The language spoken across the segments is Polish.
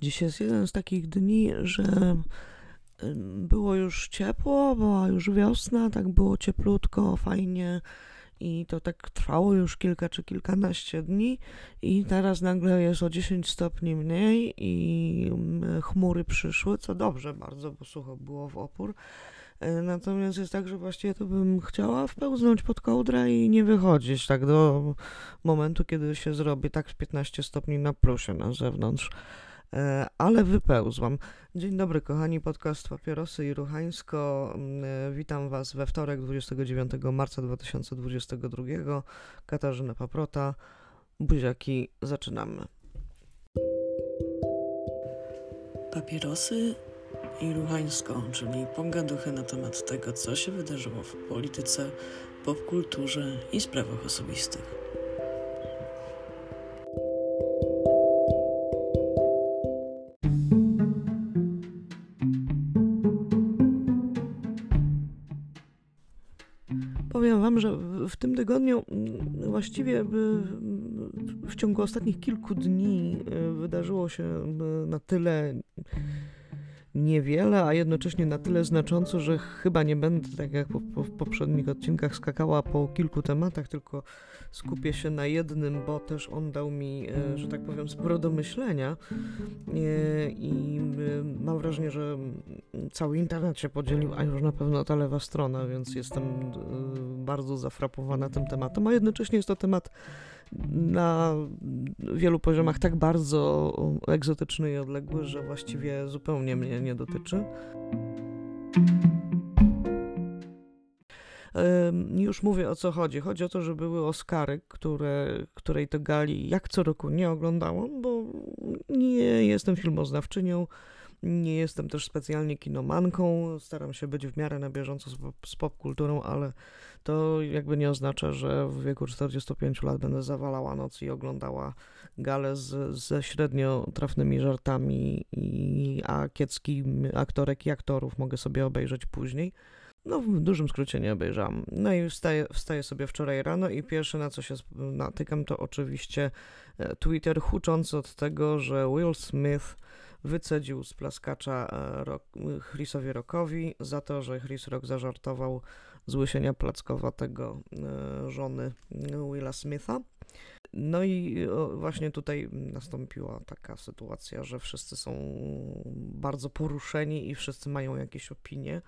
Dziś jest jeden z takich dni, że było już ciepło, była już wiosna, tak było cieplutko, fajnie i to tak trwało już kilka czy kilkanaście dni i teraz nagle jest o 10 stopni mniej i chmury przyszły, co dobrze bardzo, bo sucho było w opór. E, natomiast jest tak, że właściwie to bym chciała wpełznąć pod kołdrę i nie wychodzić tak do momentu, kiedy się zrobi tak 15 stopni na plusie na zewnątrz. E, ale wypełzłam. Dzień dobry, kochani, podcast Papierosy i Ruchańsko. Mm, e, witam Was we wtorek, 29 marca 2022. Katarzyna Paprota, buziaki, zaczynamy. Papierosy i Ruchańsko, czyli pogaduchy na temat tego, co się wydarzyło w polityce, popkulturze i sprawach osobistych. W tym tygodniu mm, właściwie w ciągu ostatnich kilku dni e, wydarzyło się na tyle niewiele, a jednocześnie na tyle znacząco, że chyba nie będę, tak jak po, po, w poprzednich odcinkach, skakała po kilku tematach, tylko skupię się na jednym, bo też on dał mi, e, że tak powiem, sporo do myślenia. E, i e, mam wrażenie, że cały internet się podzielił, a już na pewno ta lewa strona, więc jestem bardzo zafrapowana tym tematem, a jednocześnie jest to temat na wielu poziomach tak bardzo egzotyczny i odległy, że właściwie zupełnie mnie nie dotyczy. Już mówię o co chodzi. Chodzi o to, że były Oscary, które, której to gali jak co roku nie oglądałam, bo nie jestem filmoznawczynią. Nie jestem też specjalnie kinomanką, staram się być w miarę na bieżąco z, z popkulturą, ale to jakby nie oznacza, że w wieku 45 lat będę zawalała noc i oglądała galę z, ze średnio trafnymi żartami, i, a kieckim aktorek i aktorów mogę sobie obejrzeć później. No, w dużym skrócie nie obejrzałam. No i wstaję, wstaję sobie wczoraj rano i pierwsze na co się natykam to oczywiście e, Twitter huczący od tego, że Will Smith wycedził z plaskacza e, rock, Chrisowi Rockowi za to, że Chris Rock zażartował z łysienia plackowatego e, żony Willa Smitha. No i właśnie tutaj nastąpiła taka sytuacja, że wszyscy są bardzo poruszeni i wszyscy mają jakieś opinie.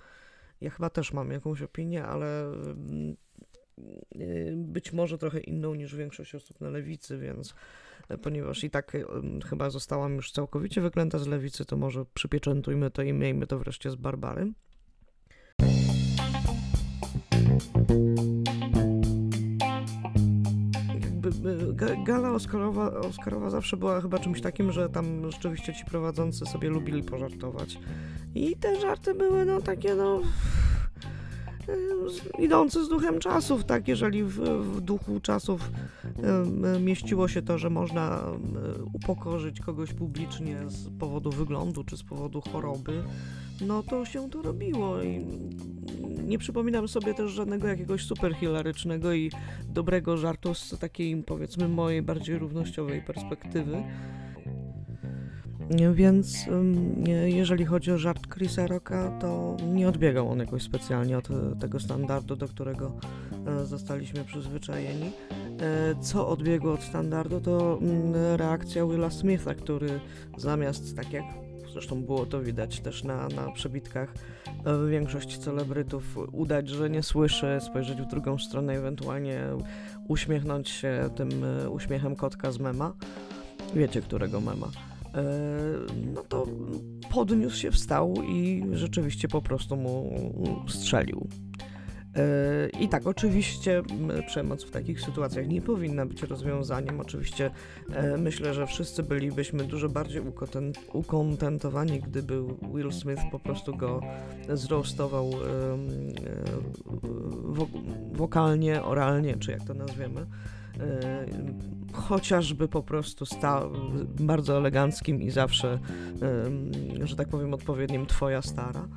Ja chyba też mam jakąś opinię, ale mm, e, być może trochę inną niż większość osób na lewicy, więc ponieważ i tak chyba zostałam już całkowicie wyklęta z lewicy, to może przypieczętujmy to i miejmy to wreszcie z Barbarym. Gala Oscarowa, Oscarowa zawsze była chyba czymś takim, że tam rzeczywiście ci prowadzący sobie lubili pożartować. I te żarty były no takie no idący z duchem czasów, tak? Jeżeli w, w duchu czasów mieściło się to, że można upokorzyć kogoś publicznie z powodu wyglądu czy z powodu choroby, no to się to robiło i nie przypominam sobie też żadnego jakiegoś super hilarycznego i dobrego żartu z takiej powiedzmy mojej bardziej równościowej perspektywy. Więc jeżeli chodzi o żart Chrisa Rocka, to nie odbiegał on jakoś specjalnie od e, tego standardu, do którego e, zostaliśmy przyzwyczajeni. E, co odbiegło od standardu, to mm, reakcja Willa Smitha, który zamiast, tak jak zresztą było to widać też na, na przebitkach, większość celebrytów udać, że nie słyszy, spojrzeć w drugą stronę, ewentualnie uśmiechnąć się tym uśmiechem kotka z mema. Wiecie, którego mema. E, no to podniósł się, wstał i rzeczywiście po prostu mu strzelił. E, I tak, oczywiście przemoc w takich sytuacjach nie powinna być rozwiązaniem. Oczywiście e, myślę, że wszyscy bylibyśmy dużo bardziej ukontentowani, gdyby Will Smith po prostu go zroastował wokalnie, oralnie, czy jak to nazwiemy. E, chociażby po prostu stał bardzo eleganckim i zawsze, że tak powiem, odpowiednim twoja stara.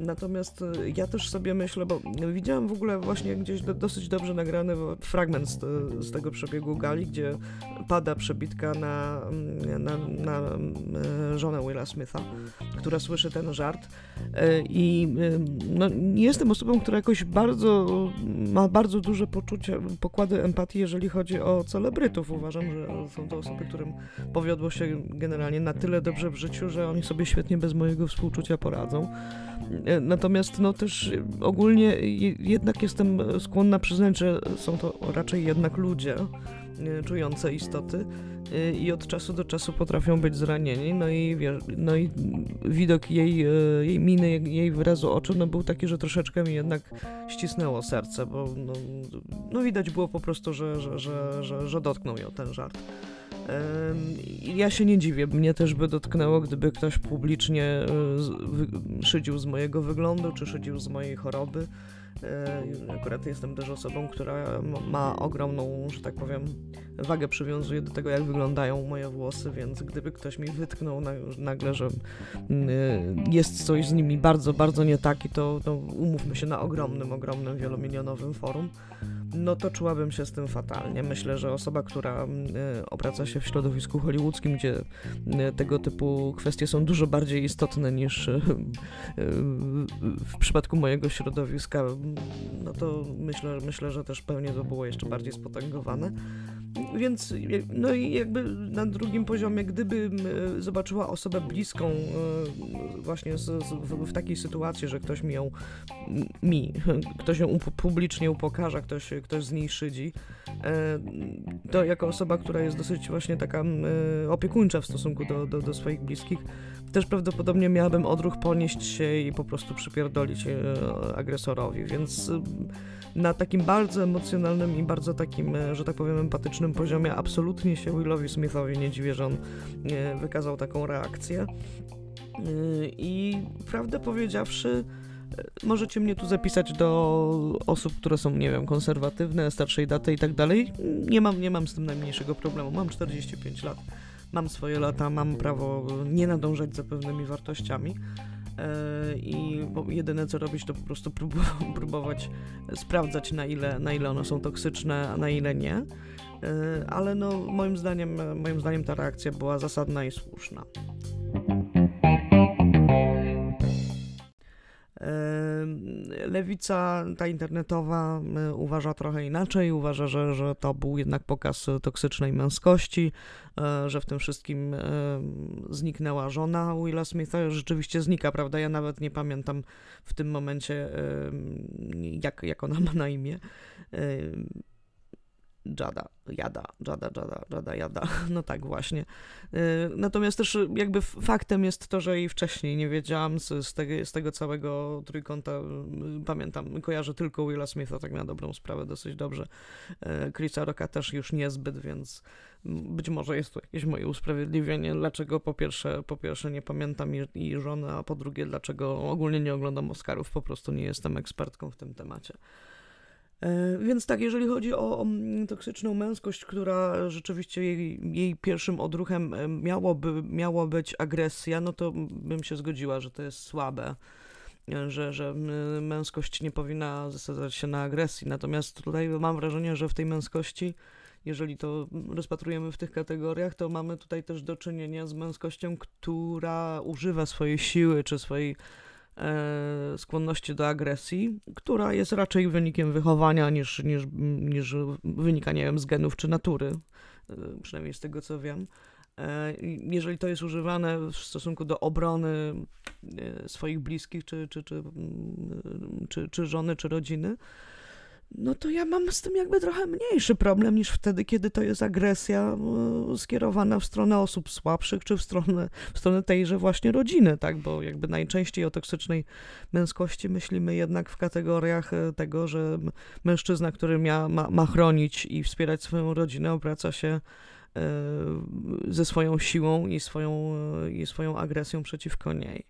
Natomiast y, ja też sobie myślę, bo widziałem w ogóle właśnie gdzieś do, dosyć dobrze nagrany fragment z, z, tego przebiegu gali, gdzie pada przebitka na, na, na, na żonę Willa Smitha, która słyszy ten żart. I no, nie jestem osobą, która jakoś bardzo ma bardzo duże poczucie, pokłady empatii, jeżeli chodzi o celebrytów. Uważam, że są to osoby, którym powiodło się generalnie na tyle dobrze w życiu, że oni sobie świetnie bez mojego współczucia poradzą. E, natomiast no też ogólnie jednak jestem skłonna przyznać, że są to raczej jednak ludzie e, czujące istoty e, i od czasu do czasu potrafią być zranieni. No i, no i widok jej, jej miny, jej wyrazu oczu no był taki, że troszeczkę mi jednak ścisnęło serce, bo no, no widać było po prostu, że, że, że, że, że dotknął ją ten żart. Ja się nie dziwię, mnie też by dotknęło, gdyby ktoś publicznie e, szydził z mojego wyglądu, czy szydził z mojej choroby. E, akurat jestem też osobą, która ma ogromną, że tak powiem, wagę przywiązuje do tego, jak wyglądają moje włosy, więc gdyby ktoś mi wytknął nagle, że mm, e, jest coś z nimi bardzo, bardzo nie tak, i to, to umówmy się na ogromnym, ogromnym, wielomilionowym forum, no to czułabym się z tym fatalnie. Myślę, że osoba, która y, obraca się w środowisku hollywoodzkim, gdzie y, tego typu kwestie są dużo bardziej istotne niż y, w przypadku mojego środowiska, no to myślę, myślę, że też pewnie to było jeszcze bardziej spotęgowane. Więc no i jakby na drugim poziomie, gdybym zobaczyła osobę bliską właśnie z, z, w, takiej sytuacji, że ktoś mi ją mi, ktoś ją publicznie upokarza, ktoś, ktoś z niej szydzi, e, to jako osoba, która jest dosyć właśnie taka e, opiekuńcza w stosunku do, do, do swoich bliskich, też prawdopodobnie miałabym odruch ponieść się i po prostu przypierdolić e, agresorowi, więc na takim bardzo emocjonalnym i bardzo takim, że tak powiem, empatycznym poziomie absolutnie się Willowi Smithowi nie dziwię, że on wykazał taką reakcję. I prawdę powiedziawszy, Możecie mnie tu zapisać do osób, które są, nie wiem, konserwatywne, starszej daty i tak dalej. Nie mam, nie mam z tym najmniejszego problemu. Mam 45 lat, mam swoje lata, mam prawo nie nadążać za pewnymi wartościami. E, I jedyne co robić, to po prostu próbować sprawdzać, na ile, na ile one są toksyczne, a na ile nie. E, ale no, moim zdaniem, moim zdaniem ta reakcja była zasadna i słuszna. Ta internetowa, uważa trochę inaczej. Uważa, że, że to był jednak pokaz toksycznej męskości, e, że w tym wszystkim zniknęła żona Willa Smitha. Rzeczywiście znika, prawda? Ja nawet nie pamiętam w tym momencie, jak, jak ona ma na imię. Jada, Jada, Jada, Jada, Jada, Jada. No tak właśnie. Y, natomiast też jakby faktem jest to, że i wcześniej nie wiedziałam z, z, tego, z tego całego trójkąta, y, pamiętam, kojarzę tylko Willa Smitha, tak na dobrą sprawę dosyć dobrze. Y, Chrisa Rocka też już niezbyt, więc być może jest to jakieś moje usprawiedliwienie, dlaczego po pierwsze, po pierwsze nie pamiętam jej, jej żony, a po drugie dlaczego ogólnie nie oglądam Oscarów, po prostu nie jestem ekspertką w tym temacie. E, więc tak, jeżeli chodzi o, toksyczną męskość, która rzeczywiście jej, jej, pierwszym odruchem e, miałoby, miało być agresja, no to bym się zgodziła, że to jest słabe, e, że, że męskość nie powinna zasadzać się na agresji. Natomiast tutaj mam wrażenie, że w tej męskości, jeżeli to rozpatrujemy w tych kategoriach, to mamy tutaj też do czynienia z męskością, która używa swojej siły czy swojej skłonności do agresji, która jest raczej wynikiem wychowania niż, niż, niż wynika, nie wiem, z genów czy natury, e, przynajmniej z tego co wiem. E, jeżeli to jest używane w stosunku do obrony swoich bliskich, czy, czy, czy, czy, czy żony, czy rodziny, no to ja mam z tym jakby trochę mniejszy problem niż wtedy, kiedy to jest agresja e, skierowana w stronę osób słabszych, czy w stronę, w stronę tejże właśnie rodziny, tak? Bo jakby najczęściej o toksycznej męskości myślimy jednak w kategoriach e, tego, że mężczyzna, który ma, ma chronić i wspierać swoją rodzinę, obraca się e, ze swoją siłą i swoją, i swoją agresją przeciwko niej.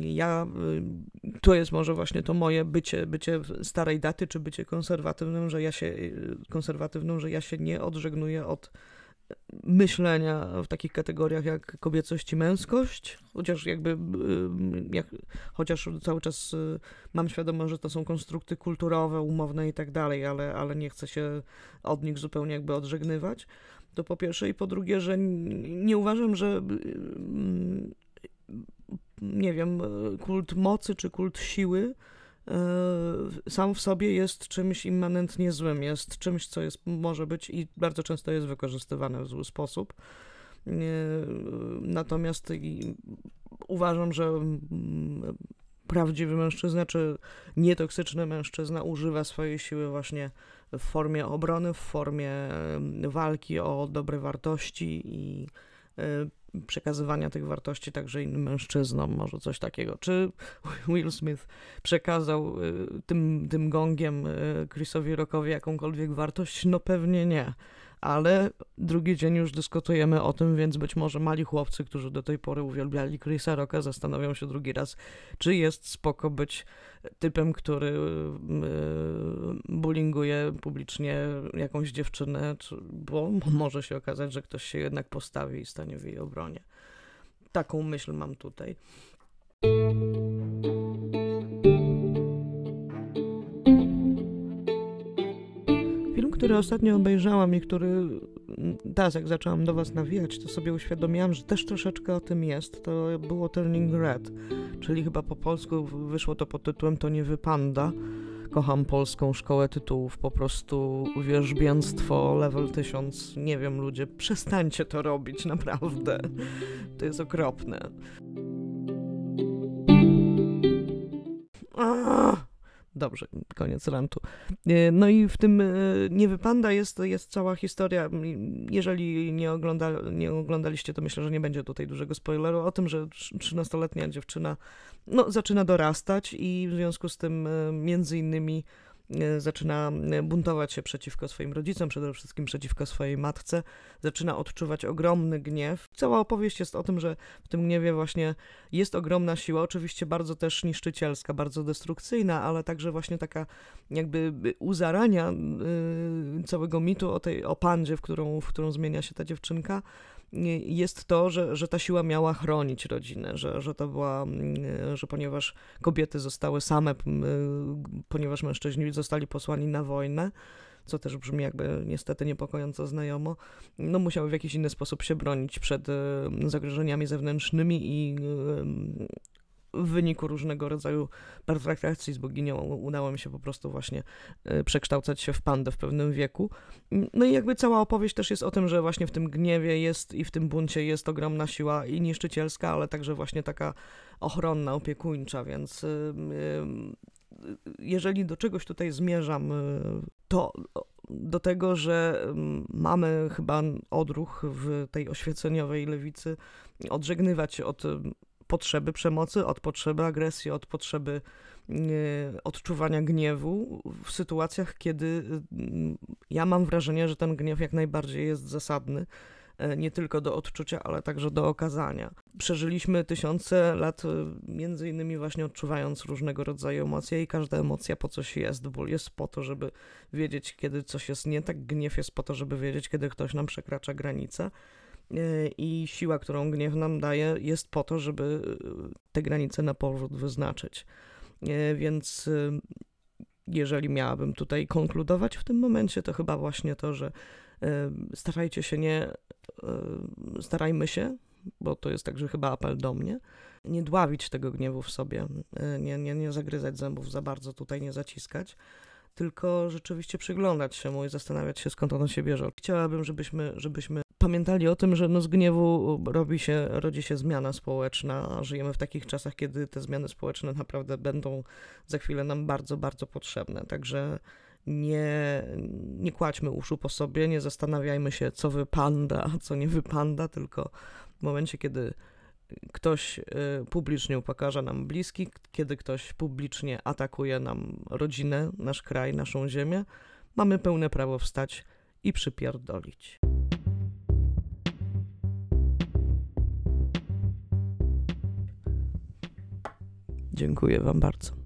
Ja, y, to jest może właśnie to moje bycie, bycie starej daty, czy bycie konserwatywnym, że ja się, y, konserwatywną, że ja się nie odżegnuję od myślenia w takich kategoriach jak kobiecość i męskość, chociaż jakby jak, chociaż cały czas mam świadomość, że to są konstrukty kulturowe, umowne i tak dalej, ale, ale nie chcę się od nich zupełnie jakby odżegnywać. To po pierwsze i po drugie, że nie uważam, że nie wiem, kult mocy czy kult siły e, sam w sobie jest czymś immanentnie złym, jest czymś, co jest, może być i bardzo często jest wykorzystywane w zły sposób. E, natomiast uważam, że mm, prawdziwy mężczyzna, czy nietoksyczny mężczyzna używa swojej siły właśnie w formie obrony, w formie walki o dobre wartości i e, przekazywania tych wartości także innym mężczyznom, może coś takiego. Czy Will Smith przekazał y, tym, tym gongiem y, Chrisowi Rockowi jakąkolwiek wartość? No pewnie nie ale drugi dzień już dyskutujemy o tym, więc być może mali chłopcy, którzy do tej pory uwielbiali Chrisa Rocka, zastanowią się drugi raz, czy jest spoko być typem, który yy, bullyinguje publicznie jakąś dziewczynę, czy, bo może się okazać, że ktoś się jednak postawi i stanie w jej obronie. Taką myśl mam tutaj. Który ostatnio obejrzałam i który mm, teraz jak zaczęłam do was nawijać, to sobie uświadomiłam, że też troszeczkę o tym jest. To było Turning Red, czyli chyba po polsku wyszło to pod tytułem To nie wypanda. Kocham polską szkołę tytułów, po prostu wierzbięctwo level 1000. Nie wiem, ludzie, przestańcie to robić, naprawdę. To jest okropne. Dobrze, koniec rantu. E, no i w tym e, Nie wypanda jest, jest cała historia. Jeżeli nie, ogląda, nie oglądaliście, to myślę, że nie będzie tutaj dużego spoileru o tym, że 13-letnia dziewczyna no, zaczyna dorastać i w związku z tym e, między innymi zaczyna e, buntować się przeciwko swoim rodzicom, przede wszystkim przeciwko swojej matce, zaczyna odczuwać ogromny gniew. Cała opowieść jest o tym, że w tym gniewie właśnie jest ogromna siła, oczywiście bardzo też niszczycielska, bardzo destrukcyjna, ale także właśnie taka jakby u zarania yy, całego mitu o tej o pandzie, w którą, w którą zmienia się ta dziewczynka, jest to, że, że ta siła miała chronić rodzinę, że, że to była, mm, że ponieważ kobiety zostały same, ponieważ mężczyźni zostali posłani na wojnę, co też brzmi jakby niestety niepokojąco znajomo, no musiały w jakiś inny sposób się bronić przed zagrożeniami zewnętrznymi i w wyniku różnego rodzaju pertraktacji z boginią udało mi się po prostu właśnie e, przekształcać się w pandę w pewnym wieku. No i jakby cała opowieść też jest o tym, że właśnie w tym gniewie jest i w tym buncie jest ogromna siła i niszczycielska, ale także właśnie taka ochronna, opiekuńcza, więc e, e, jeżeli do czegoś tutaj zmierzam, to do tego, że mamy chyba odruch w tej oświeceniowej lewicy odżegnywać się od potrzeby przemocy, od potrzeby agresji, od potrzeby odczuwania gniewu w sytuacjach, kiedy mm, ja mam wrażenie, że ten gniew jak najbardziej jest zasadny e, nie tylko do odczucia, ale także do okazania. Przeżyliśmy tysiące lat, e, między innymi właśnie odczuwając różnego rodzaju emocje i każda emocja po coś jest. Ból jest po to, żeby wiedzieć, kiedy coś jest nie tak, gniew jest po to, żeby wiedzieć, kiedy ktoś nam przekracza granicę. E, i siła, którą gniew nam daje, jest po to, żeby e, te granice na powrót wyznaczyć. E, więc jeżeli miałabym tutaj konkludować w tym momencie, to chyba właśnie to, że starajcie się nie, starajmy się, bo to jest także chyba apel do mnie, nie dławić tego gniewu w sobie, nie, nie, nie zagryzać zębów za bardzo, tutaj nie zaciskać, tylko rzeczywiście przyglądać się mu i zastanawiać się, skąd on się bierze. Chciałabym, żebyśmy, żebyśmy pamiętali o tym, że no z gniewu robi się, rodzi się zmiana społeczna, żyjemy w takich czasach, kiedy te zmiany społeczne naprawdę będą za chwilę nam bardzo, bardzo potrzebne. Także nie, nie kładźmy uszu po sobie, nie zastanawiajmy się, co wypanda, a co nie wypanda, tylko w momencie, kiedy ktoś y, publicznie upokarza nam bliski, kiedy ktoś publicznie atakuje nam rodzinę, nasz kraj, naszą ziemię, mamy pełne prawo wstać i przypierdolić. Dziękuję Wam bardzo.